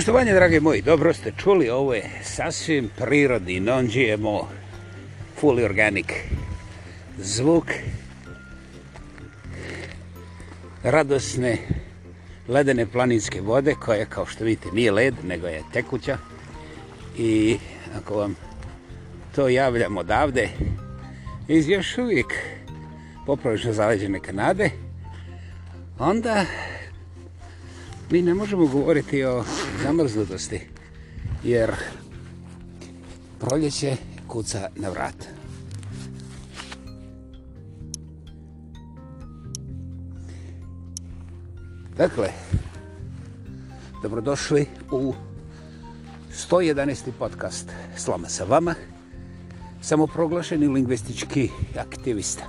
Poštovanje, drage moji, dobro ste čuli, ovo je sasvim prirodni non-GMO, fully organic zvuk radosne ledene planinske vode koja, kao što vidite, nije led, nego je tekuća. I ako vam to javljam odavde, iz još uvijek poprovično zaleđene Kanade, onda Mi ne možemo govoriti o zamrznutosti, jer proljeće kuca na vrat. Dakle, dobrodošli u 111. podcast Slama sa vama, samoproglašeni lingvistički aktivista.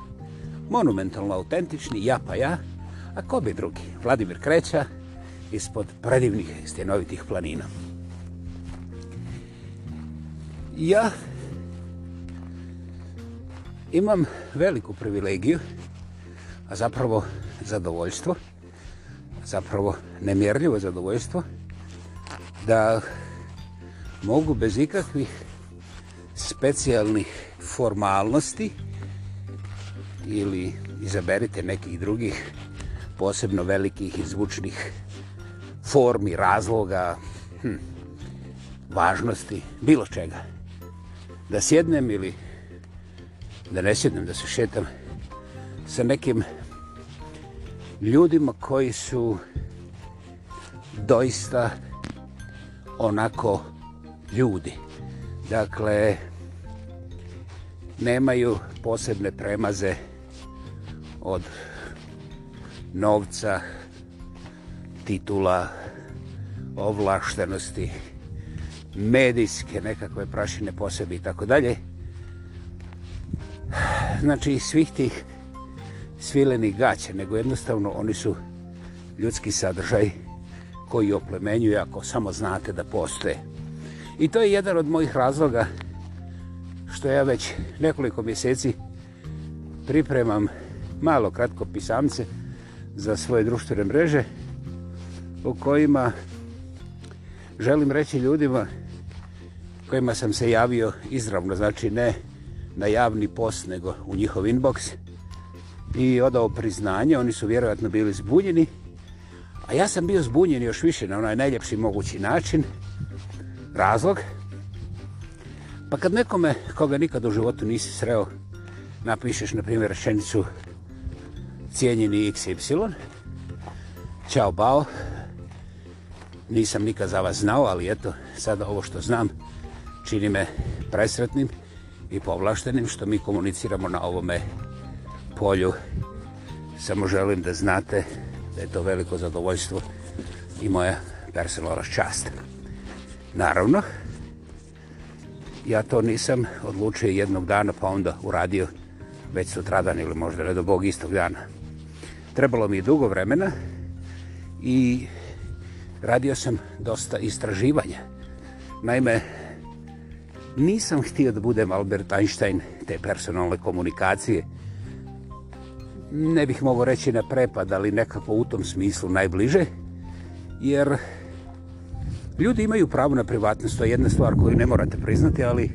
Monumentalno autentični, ja pa ja, a ko bi drugi? Vladimir Kreća, ispod predivnih stjenovitih planina. Ja imam veliku privilegiju, a zapravo zadovoljstvo, zapravo nemjerljivo zadovoljstvo, da mogu bez ikakvih specijalnih formalnosti ili izaberite nekih drugih posebno velikih i zvučnih formi, razloga, hm, važnosti, bilo čega. Da sjednem ili da ne sjednem, da se šetam sa nekim ljudima koji su doista onako ljudi. Dakle, nemaju posebne premaze od novca, titula ovlaštenosti medijske nekakve prašine posebe i tako dalje. Znači svih tih svilenih gaća, nego jednostavno oni su ljudski sadržaj koji oplemenjuje ako samo znate da postoje. I to je jedan od mojih razloga što ja već nekoliko mjeseci pripremam malo kratko pisamce za svoje društvene mreže u kojima želim reći ljudima kojima sam se javio izravno, znači ne na javni post, nego u njihov inbox i odao priznanje, oni su vjerojatno bili zbunjeni, a ja sam bio zbunjen još više na onaj najljepši mogući način, razlog. Pa kad nekome, koga nikad u životu nisi sreo, napišeš, na primjer, rečenicu cijenjeni XY, Ćao, bao, nisam nikad za vas znao, ali eto, sada ovo što znam čini me presretnim i povlaštenim što mi komuniciramo na ovome polju. Samo želim da znate da je to veliko zadovoljstvo i moja personalna čast. Naravno, ja to nisam odlučio jednog dana pa onda uradio već sutradan ili možda redobog istog dana. Trebalo mi je dugo vremena i radio sam dosta istraživanja. Naime, nisam htio da budem Albert Einstein te personalne komunikacije. Ne bih mogo reći na prepad, ali nekako u tom smislu najbliže, jer ljudi imaju pravo na privatnost, to je jedna stvar koju ne morate priznati, ali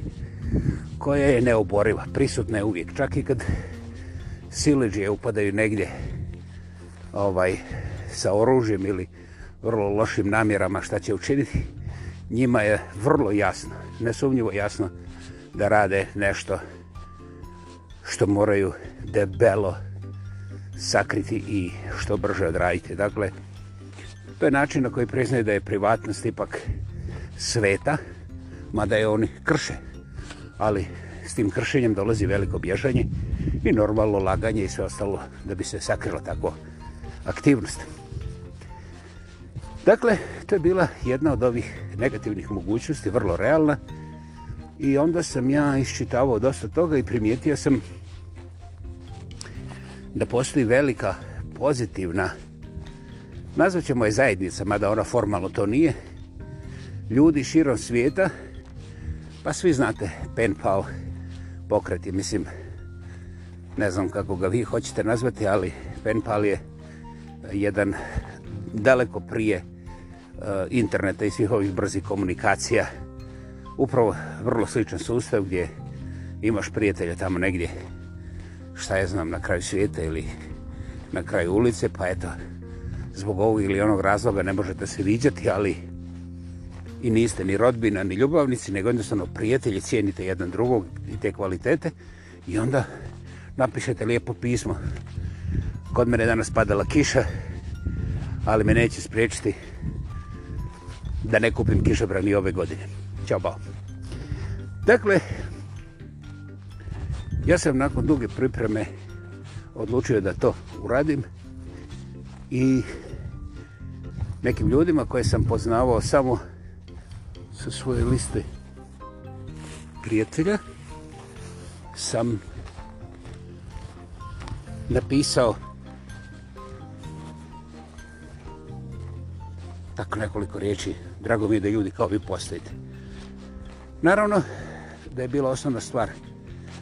koja je neoboriva, prisutna je uvijek, čak i kad sileđe upadaju negdje ovaj sa oružjem ili vrlo lošim namjerama šta će učiniti, njima je vrlo jasno, nesumnjivo jasno da rade nešto što moraju debelo sakriti i što brže odraditi. Dakle, to je način na koji priznaju da je privatnost ipak sveta, mada je oni krše, ali s tim kršenjem dolazi veliko bježanje i normalno laganje i sve ostalo da bi se sakrila tako aktivnost. Aktivnost. Dakle, to je bila jedna od ovih negativnih mogućnosti, vrlo realna. I onda sam ja iščitavao dosta toga i primijetio sam da postoji velika pozitivna, nazvat ćemo je zajednica, mada ona formalno to nije, ljudi širom svijeta, pa svi znate, pen pal pokreti, mislim, ne znam kako ga vi hoćete nazvati, ali pen pal je jedan daleko prije uh, Eh, interneta i svih ovih brzih komunikacija. Upravo vrlo sličan sustav gdje imaš prijatelja tamo negdje, šta je znam, na kraju svijeta ili na kraju ulice, pa eto, zbog ovog ili onog razloga ne možete se vidjeti, ali i niste ni rodbina, ni ljubavnici, nego jednostavno prijatelji, cijenite jedan drugog i te kvalitete i onda napišete lijepo pismo. Kod mene je danas padala kiša, ali me neće spriječiti da ne kupim kišobrani ove godine. Ćao bao. Dakle, ja sam nakon duge pripreme odlučio da to uradim i nekim ljudima koje sam poznavao samo sa svoje liste prijatelja sam napisao tako nekoliko riječi. Drago mi je da ljudi kao vi postojite. Naravno, da je bila osnovna stvar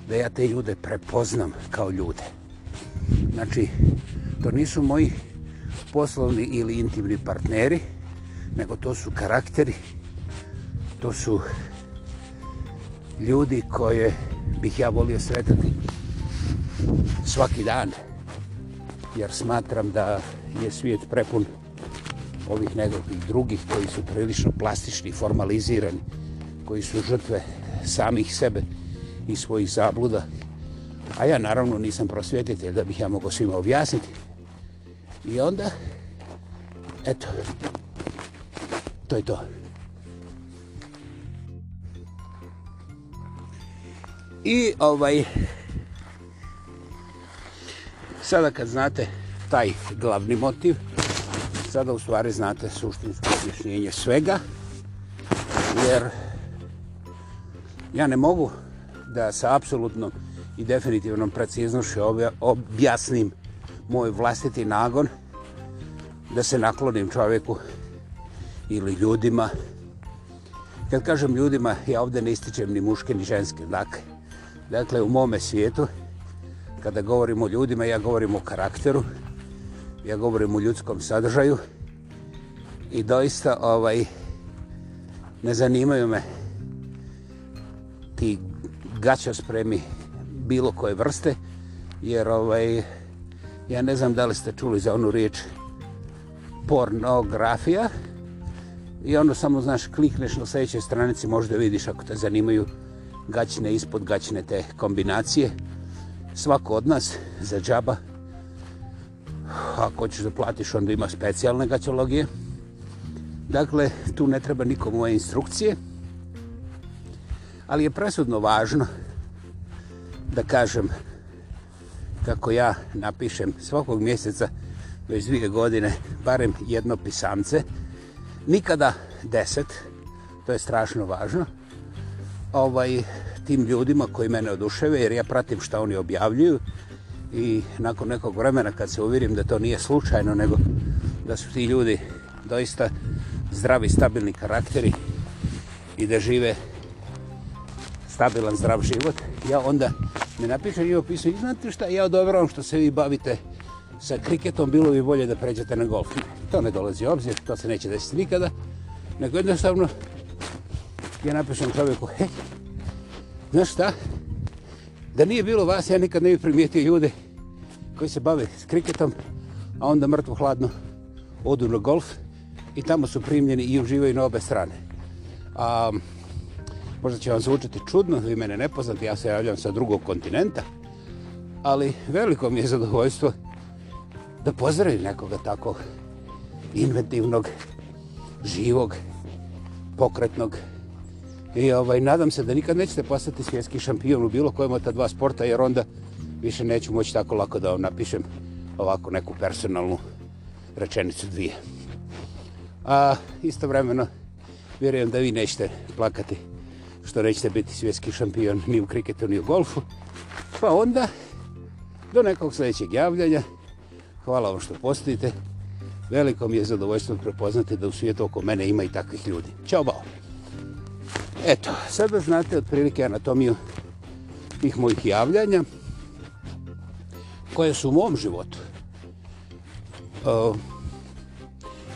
da ja te ljude prepoznam kao ljude. Znači, to nisu moji poslovni ili intimni partneri, nego to su karakteri, to su ljudi koje bih ja volio sretati svaki dan, jer smatram da je svijet prepun ovih nekakvih drugih koji su prilično plastični, formalizirani, koji su žrtve samih sebe i svojih zabluda. A ja naravno nisam prosvjetitelj da bih ja mogo svima objasniti. I onda, eto, to je to. I ovaj, sada kad znate taj glavni motiv, sada u stvari znate suštinsko objašnjenje svega, jer ja ne mogu da sa apsolutnom i definitivnom preciznošću objasnim moj vlastiti nagon, da se naklonim čovjeku ili ljudima. Kad kažem ljudima, ja ovdje ne ističem ni muške ni ženske. Dakle, dakle u mome svijetu, kada govorimo o ljudima, ja govorim o karakteru, ja govorim o ljudskom sadržaju i doista ovaj ne zanimaju me ti gaća spremi bilo koje vrste jer ovaj ja ne znam da li ste čuli za onu riječ pornografija i ono samo znaš klikneš na sljedećoj stranici možda vidiš ako te zanimaju gaćne ispod gaćne te kombinacije svako od nas za džaba ako hoćeš da platiš, onda ima specijalne gaćologije. Dakle, tu ne treba nikom moje instrukcije, ali je presudno važno da kažem kako ja napišem svakog mjeseca već dvije godine barem jedno pisance, nikada deset, to je strašno važno, ovaj, tim ljudima koji mene oduševe, jer ja pratim šta oni objavljuju, i nakon nekog vremena kad se uvjerim da to nije slučajno nego da su ti ljudi doista zdravi, stabilni karakteri i da žive stabilan, zdrav život ja onda ne napišem i opisam i znate šta, ja odobravam što se vi bavite sa kriketom, bilo bi bolje da pređete na golf. To ne dolazi obzir, to se neće desiti nikada. Nego jednostavno, ja napišem čovjeku, hej, znaš šta, da nije bilo vas, ja nikad ne bih primijetio ljude koji se bave s kriketom, a onda mrtvo hladno odu na golf i tamo su primljeni i uživaju na obe strane. A, možda će vam zvučati čudno, vi mene ne poznate, ja se javljam sa drugog kontinenta, ali veliko mi je zadovoljstvo da pozdravim nekoga takvog inventivnog, živog, pokretnog. I ovaj, nadam se da nikad nećete postati svjetski šampion u bilo kojem od ta dva sporta, jer onda više neću moći tako lako da vam napišem ovako neku personalnu rečenicu dvije. A isto vremeno vjerujem da vi nećete plakati što nećete biti svjetski šampion ni u kriketu ni u golfu. Pa onda do nekog sljedećeg javljanja. Hvala vam što postojite. Veliko mi je zadovoljstvo prepoznati da u svijetu oko mene ima i takvih ljudi. Ćao bao! Eto, sada znate otprilike anatomiju tih mojih javljanja koje su u mom životu uh,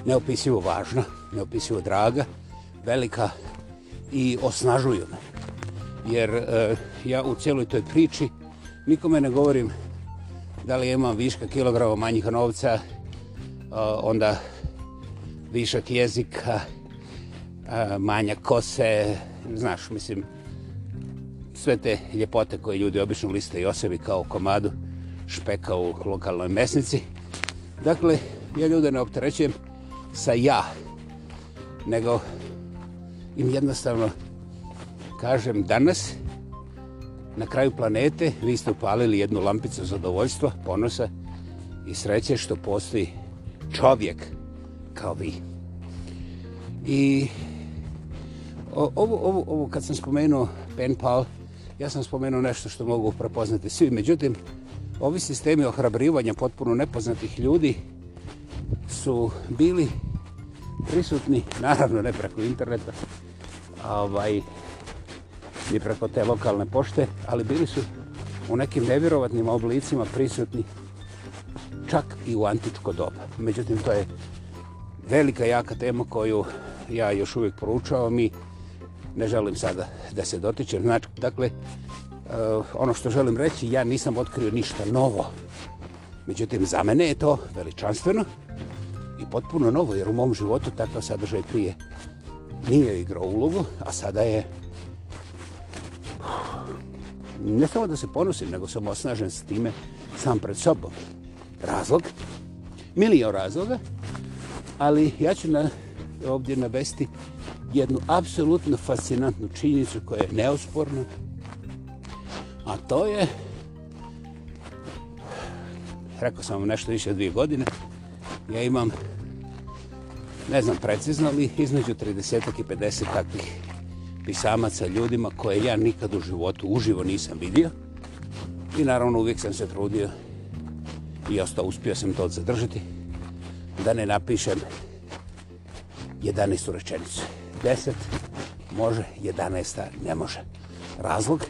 neopisivo važna, neopisivo draga, velika i osnažuju me. Jer uh, ja u cijeloj toj priči nikome ne govorim da li imam viška kilograma manjih novca, uh, onda višak jezika, uh, manja kose, znaš, mislim, sve te ljepote koje ljudi obično listaju o sebi kao komadu, uh, špeka u lokalnoj mesnici. Dakle, ja ljude ne opterećujem sa ja, nego im jednostavno kažem danas na kraju planete vi ste upalili jednu lampicu zadovoljstva, ponosa i sreće što postoji čovjek kao vi. I ovo, ovo, ovo kad sam spomenuo Penpal, ja sam spomenuo nešto što mogu prepoznati svi, međutim, ovi sistemi ohrabrivanja potpuno nepoznatih ljudi su bili prisutni, naravno ne preko interneta, ovaj, ni preko te lokalne pošte, ali bili su u nekim nevjerovatnim oblicima prisutni čak i u antičko doba. Međutim, to je velika, jaka tema koju ja još uvijek poručavam i ne želim sada da se dotičem. Znači, dakle, Eh, ono što želim reći, ja nisam otkrio ništa novo. Međutim, za mene je to veličanstveno i potpuno novo, jer u mom životu takav sadržaj prije nije igrao ulogu, a sada je... Ne samo da se ponosim, nego sam osnažen s time sam pred sobom. Razlog? Milijon razloga, ali ja ću na, ovdje navesti jednu apsolutno fascinantnu činjenicu koja je neosporna, a to je rekao sam vam nešto više od dvije godine ja imam ne znam precizno ali između 30 i 50 takvih pisamaca ljudima koje ja nikad u životu uživo nisam vidio i naravno uvijek sam se trudio i ostao uspio sam to zadržati da ne napišem 11 rečenicu 10 može, 11 ne može razlog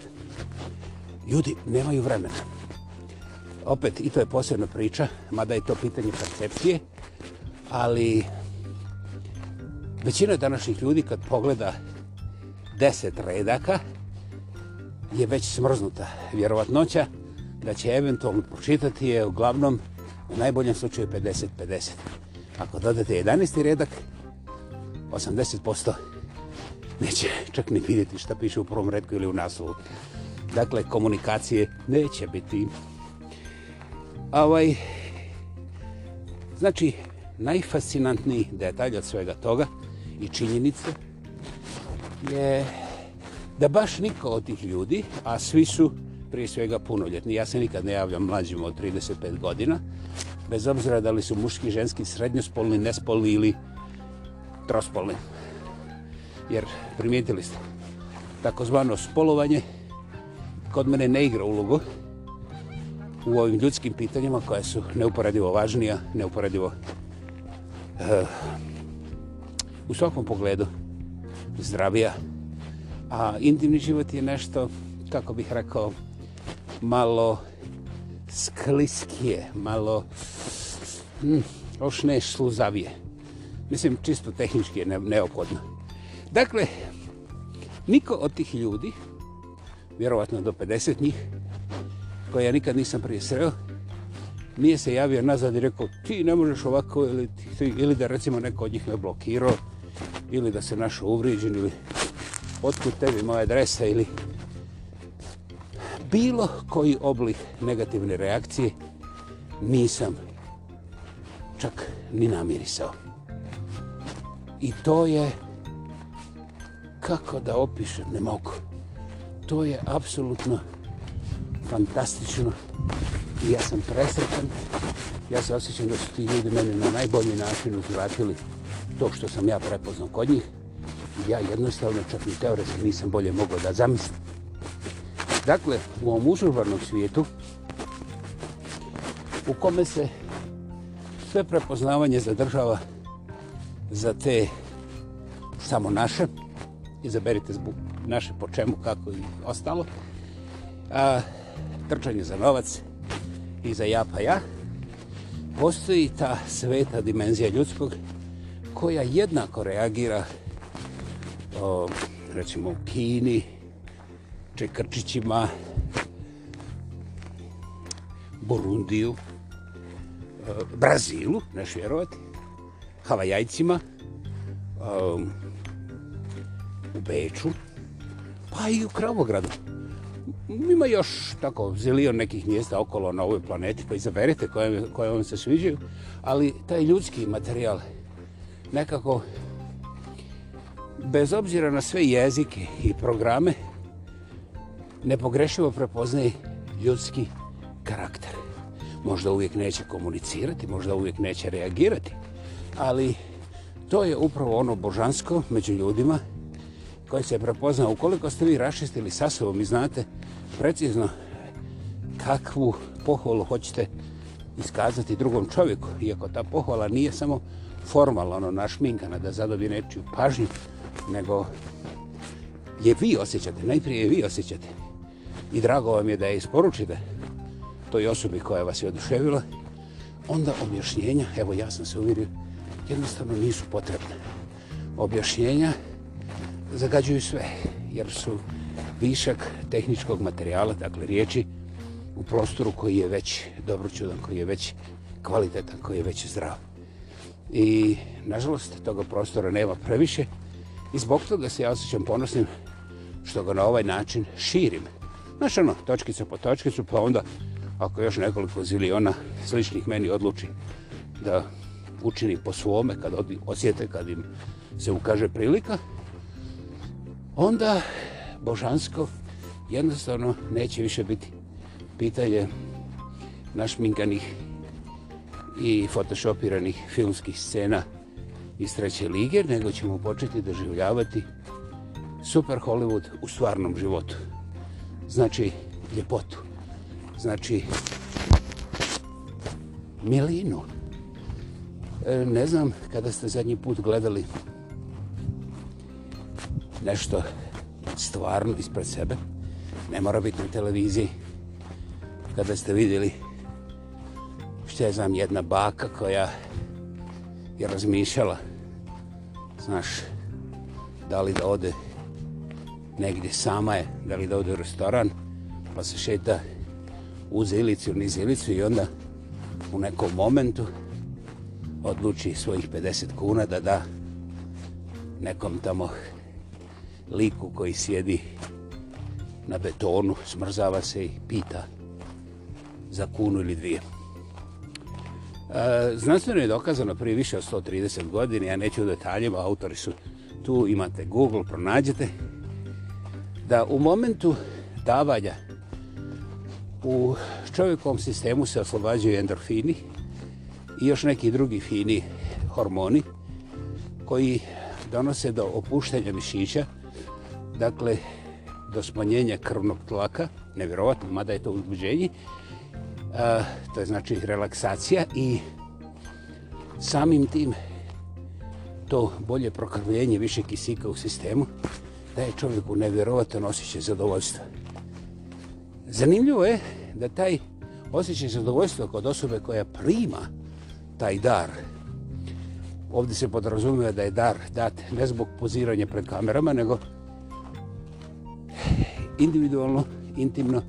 ljudi nemaju vremena. Opet, i to je posebna priča, mada je to pitanje percepcije, ali većina današnjih ljudi kad pogleda 10 redaka je već smrznuta vjerovatnoća da će eventualno pročitati je uglavnom u najboljem slučaju 50-50. Ako dodate 11. redak, 80% neće čak ni vidjeti šta piše u prvom redku ili u naslovu dakle komunikacije neće biti. Ovaj, znači, najfascinantniji detalj od svega toga i činjenice je da baš niko od tih ljudi, a svi su prije svega punoljetni, ja se nikad ne javljam mlađim od 35 godina, bez obzira da li su muški, ženski, srednjospolni, nespolni ili trospolni. Jer primijetili ste takozvano spolovanje kod mene ne igra ulogu u ovim ljudskim pitanjima koja su neuporedivo važnija, neuporedivo uh, u svakom pogledu zdravija. A intimni život je nešto, kako bih rekao, malo skliskije, malo mm, hm, ošne sluzavije. Mislim, čisto tehnički je neophodno. Dakle, niko od tih ljudi vjerovatno do 50 njih, koje ja nikad nisam prije sreo, nije se javio nazad i rekao ti ne možeš ovako ili, ti, ili da recimo neko od njih me blokirao ili da se našo uvriđen ili otkud tebi moja adresa ili bilo koji oblik negativne reakcije nisam čak ni namirisao. I to je kako da opišem, ne mogu to je apsolutno fantastično i ja sam presretan. Ja se osjećam da su ti ljudi mene na najbolji način uzvratili to što sam ja prepoznao kod njih. Ja jednostavno čak i teoretski nisam bolje mogao da zamislim. Dakle, u ovom užurbarnom svijetu u kome se sve prepoznavanje zadržava za te samo naše, izaberite zbog naše po čemu, kako i ostalo. A, trčanje za novac i za ja pa ja. Postoji ta sveta dimenzija ljudskog koja jednako reagira o, recimo u Kini, Čekrčićima, Burundiju, o, Brazilu, neš vjerovati, Havajajcima, o, u Beču, Pa i u Kravogradu. Ima još tako zilion nekih mjesta okolo na ovoj planeti, pa izaberite koje, koje vam se sviđaju, ali taj ljudski materijal nekako bez obzira na sve jezike i programe nepogrešivo prepoznaje ljudski karakter. Možda uvijek neće komunicirati, možda uvijek neće reagirati, ali to je upravo ono božansko među ljudima, koji se prepozna ukoliko ste vi rašistili sa sobom i znate precizno kakvu pohvalu hoćete iskazati drugom čovjeku, iako ta pohvala nije samo formalna, ono našminkana da zadobi nečiju pažnju, nego je vi osjećate, najprije vi osjećate. I drago vam je da je isporučite toj osobi koja vas je oduševila, onda objašnjenja, evo ja sam se uvirio, jednostavno nisu potrebne. Objašnjenja zagađuju sve, jer su višak tehničkog materijala, dakle riječi, u prostoru koji je već dobročudan, koji je već kvalitetan, koji je već zdrav. I, nažalost, toga prostora nema previše i zbog toga se ja osjećam ponosnim što ga na ovaj način širim. Znaš ono, točkica po točkicu, pa onda ako još nekoliko ziliona sličnih meni odluči da učini po svome, kad osjete, kad im se ukaže prilika, onda Božansko jednostavno neće više biti pitanje našminkanih i photoshopiranih filmskih scena iz treće lige, nego ćemo početi doživljavati super Hollywood u stvarnom životu. Znači, ljepotu. Znači, milinu. E, ne znam kada ste zadnji put gledali nešto stvarno ispred sebe. Ne mora biti na televiziji. Kada ste vidjeli što je znam jedna baka koja je razmišljala znaš da li da ode negdje sama je, da li da ode u restoran pa se šeta uz ilicu, niz ilicu i onda u nekom momentu odluči svojih 50 kuna da da nekom tamo liku koji sjedi na betonu, smrzava se i pita za kunu ili dvije. E, znanstveno je dokazano prije više od 130 godina, ja neću u detaljima, autori su tu, imate Google, pronađete, da u momentu davanja u čovjekovom sistemu se oslobađaju endorfini i još neki drugi fini hormoni koji donose do opuštenja mišića dakle, do smanjenja krvnog tlaka, nevjerovatno, mada je to uzbuđenje, a, to je znači relaksacija i samim tim to bolje prokrvljenje više kisika u sistemu daje čovjeku nevjerovatno osjećaj zadovoljstva. Zanimljivo je da taj osjećaj zadovoljstva kod osobe koja prima taj dar, ovdje se podrazumije da je dar dat ne zbog poziranja pred kamerama, nego zbog individualno, intimno,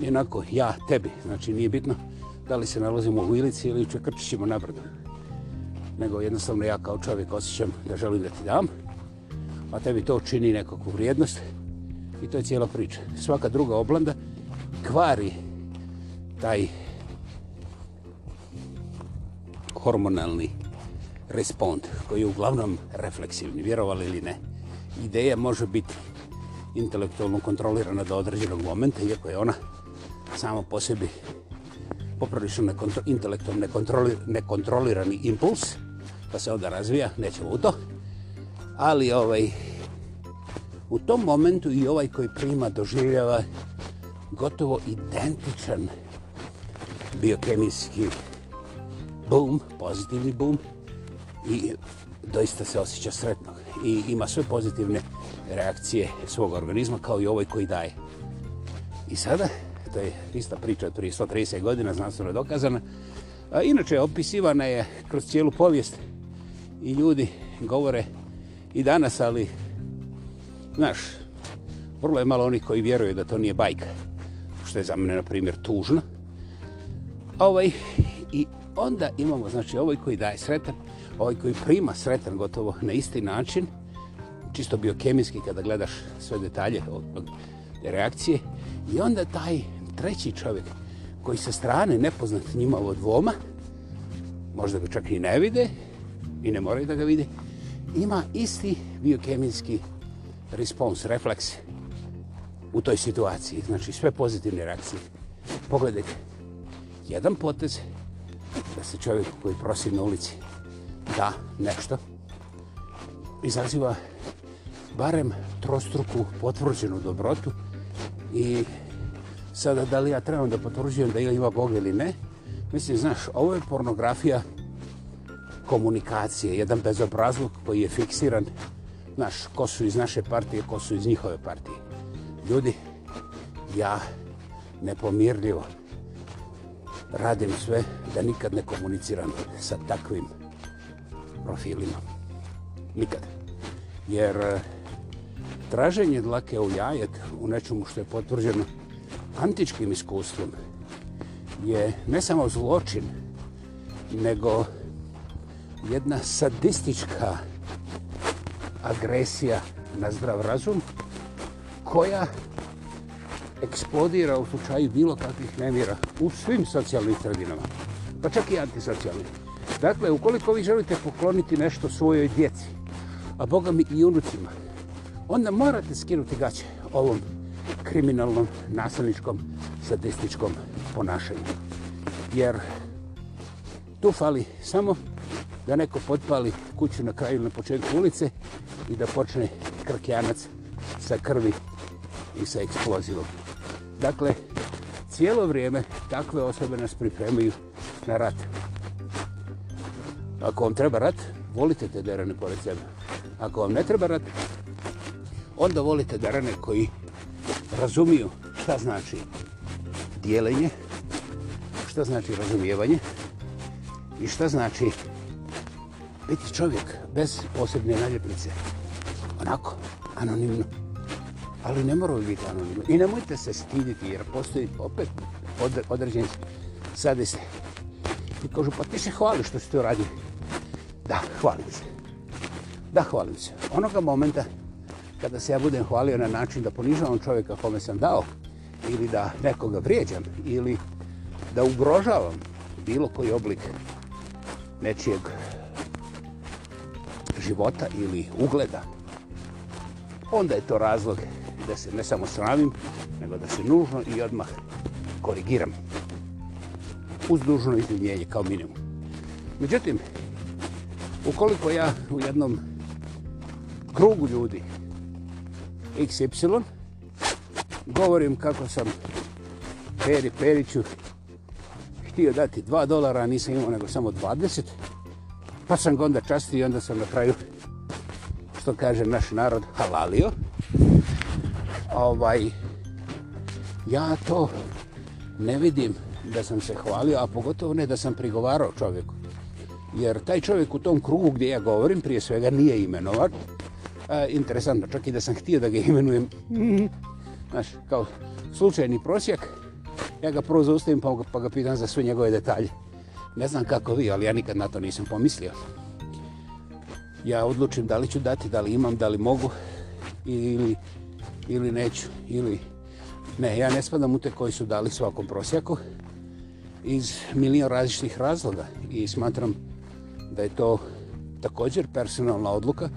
jednako ja tebi. Znači nije bitno da li se nalazimo u ilici ili čekrčićemo na brdu. Nego jednostavno ja kao čovjek osjećam da želim da ti dam, a tebi to čini nekakvu vrijednost i to je cijela priča. Svaka druga oblanda kvari taj hormonalni respond koji je uglavnom refleksivni, vjerovali ili ne. Ideja može biti intelektualno kontrolirana do određenog momenta, iako je ona samo po sebi poprilično nekontro, intelektualno nekontroli, nekontrolirani impuls, pa se onda razvija, nećemo u to. Ali ovaj, u tom momentu i ovaj koji prima doživljava gotovo identičan biokemijski boom, pozitivni boom i doista se osjeća sretno i ima sve pozitivne uh, reakcije svog organizma kao i ovaj koji daje. I sada, to je ista priča od prije 130 godina, znanstveno dokazana, a inače opisivana je kroz cijelu povijest i ljudi govore i danas, ali, znaš, vrlo je malo onih koji vjeruju da to nije bajka, što je za mene, na primjer, tužno. Ovaj, I onda imamo, znači, ovaj koji daje sretan, ovaj koji prima sretan gotovo na isti način, čisto biokemijski kada gledaš sve detalje od, od reakcije. I onda taj treći čovjek koji sa strane nepoznat njima od dvoma, možda ga čak i ne vide i ne moraju da ga vide, ima isti biokemijski respons, refleks u toj situaciji. Znači sve pozitivne reakcije. Pogledajte, jedan potez da se čovjek koji prosi na ulici da nešto izaziva barem trostruku potvrđenu dobrotu i sada da li ja trebam da potvrđujem da ili ima Bog ili ne, mislim, znaš, ovo je pornografija komunikacije, jedan bezobrazluk koji je fiksiran, znaš, ko su iz naše partije, ko su iz njihove partije. Ljudi, ja nepomirljivo radim sve da nikad ne komuniciram sa takvim profilima. Nikad. Jer uh, traženje dlake u jajet u nečemu što je potvrđeno antičkim iskustvom je ne samo zločin, nego jedna sadistička agresija na zdrav razum koja eksplodira u slučaju bilo kakvih nemira u svim socijalnim sredinama, pa čak i antisocijalnim. Dakle, ukoliko vi želite pokloniti nešto svojoj djeci, a Boga mi i unucima, onda morate skinuti gaće ovom kriminalnom, nasilničkom, sadističkom ponašanju. Jer tu fali samo da neko potpali kuću na kraju na početku ulice i da počne krkjanac sa krvi i sa eksplozivom. Dakle, cijelo vrijeme takve osobe nas pripremaju na rat. Ako vam treba rat, volite te derane pored sebe. Ako vam ne treba rat, onda volite da rane koji razumiju šta znači dijelenje, šta znači razumijevanje i šta znači biti čovjek bez posebne naljepnice. Onako, anonimno. Ali ne moramo biti anonimno. I nemojte se stiditi jer postoji opet od, određen sadi se. I kažu, pa ti se hvališ što si to radio. Da, hvalim se. Da, hvalim se. Onoga momenta kada se ja budem hvalio na način da ponižavam čovjeka kome sam dao ili da nekoga vrijeđam ili da ugrožavam bilo koji oblik nečijeg života ili ugleda, onda je to razlog da se ne samo sramim, nego da se nužno i odmah korigiram uz dužno izvinjenje kao minimum. Međutim, ukoliko ja u jednom krugu ljudi XY. Govorim kako sam Peri Periću htio dati 2 dolara, nisam imao nego samo 20. Pa sam ga onda častio i onda sam na kraju, što kaže naš narod, halalio. Ovaj, ja to ne vidim da sam se hvalio, a pogotovo ne da sam prigovarao čovjeku. Jer taj čovjek u tom krugu gdje ja govorim, prije svega nije imenovan, E, interesantno, čak i da sam htio da ga imenujem, mhm. znaš, kao slučajni prosjek, ja ga prvo zaustavim pa, pa ga pitan za sve njegove detalje. Ne znam kako vi, ali ja nikad na to nisam pomislio. Ja odlučim da li ću dati, da li imam, da li mogu ili, ili neću. Ili... Ne, ja ne spadam u te koji su dali svakom prosjeku iz milijon različitih razloga i smatram da je to također personalna odluka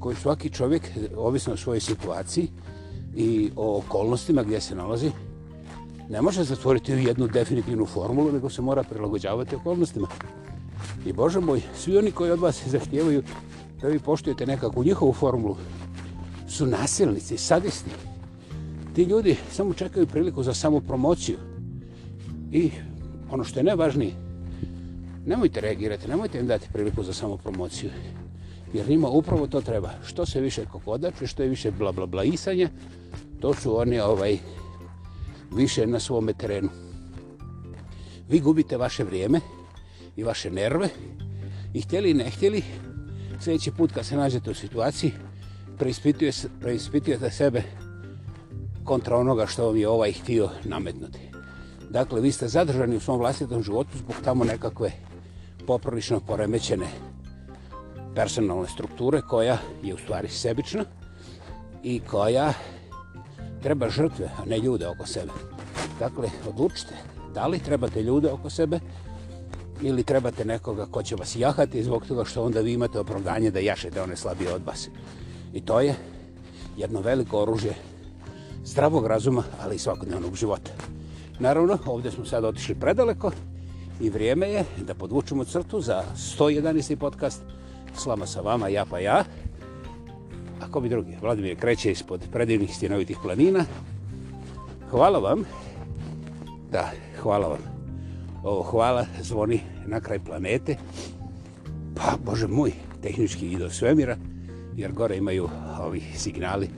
koji svaki čovjek, ovisno o svojoj situaciji i o okolnostima gdje se nalazi, ne može zatvoriti u jednu definitivnu formulu, nego se mora prilagođavati okolnostima. I Bože moj, svi oni koji od vas zahtijevaju da vi poštujete nekakvu njihovu formulu, su nasilnici, sadisti. Ti ljudi samo čekaju priliku za samopromociju. I ono što je najvažnije, nemojte reagirati, nemojte im dati priliku za samopromociju. promociju. Jer njima upravo to treba. Što se više kokodače, što je više bla bla bla isanje, to su oni ovaj, više na svome terenu. Vi gubite vaše vrijeme i vaše nerve i htjeli i ne htjeli, sljedeći put kad se nađete u situaciji, preispitujete, preispitujete sebe kontra onoga što vam je ovaj htio nametnuti. Dakle, vi ste zadržani u svom vlastitom životu zbog tamo nekakve poprlično poremećene situacije personalne strukture koja je u stvari sebična i koja treba žrtve, a ne ljude oko sebe. Dakle, odlučite da li trebate ljude oko sebe ili trebate nekoga ko će vas jahati zbog toga što onda vi imate opravdanje da jašete one slabije od vas. I to je jedno veliko oružje zdravog razuma, ali i svakodnevnog života. Naravno, ovdje smo sad otišli predaleko i vrijeme je da podvučemo crtu za 111. podcast podcast s vama, sa vama, ja pa ja. A ko bi drugi? Vladimir kreće ispod predivnih stjenovitih planina. Hvala vam. Da, hvala vam. Ovo hvala zvoni na kraj planete. Pa, Bože moj, tehnički i do svemira, jer gore imaju ovi signali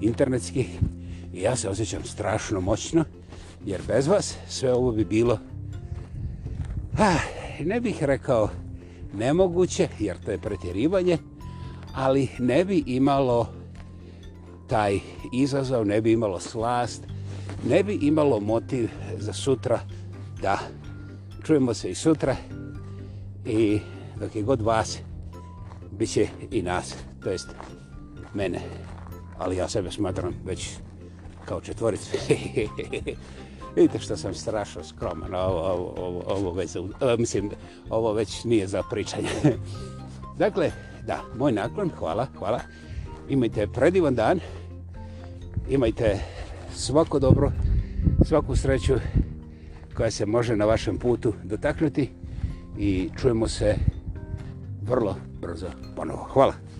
internetski. I ja se osjećam strašno moćno, jer bez vas sve ovo bi bilo... Ah, ne bih rekao nemoguće, jer to je pretjerivanje, ali ne bi imalo taj izazov, ne bi imalo slast, ne bi imalo motiv za sutra da čujemo se i sutra i dok je god vas, bit će i nas, to jest mene, ali ja sebe smatram već kao četvoricu. Vidite što sam strašno skroman, ovo, ovo, ovo, ovo, već, ovo, mislim, ovo već nije za pričanje. dakle, da, moj naklon, hvala, hvala. Imajte predivan dan, imajte svako dobro, svaku sreću koja se može na vašem putu dotaknuti i čujemo se vrlo brzo ponovo. Hvala.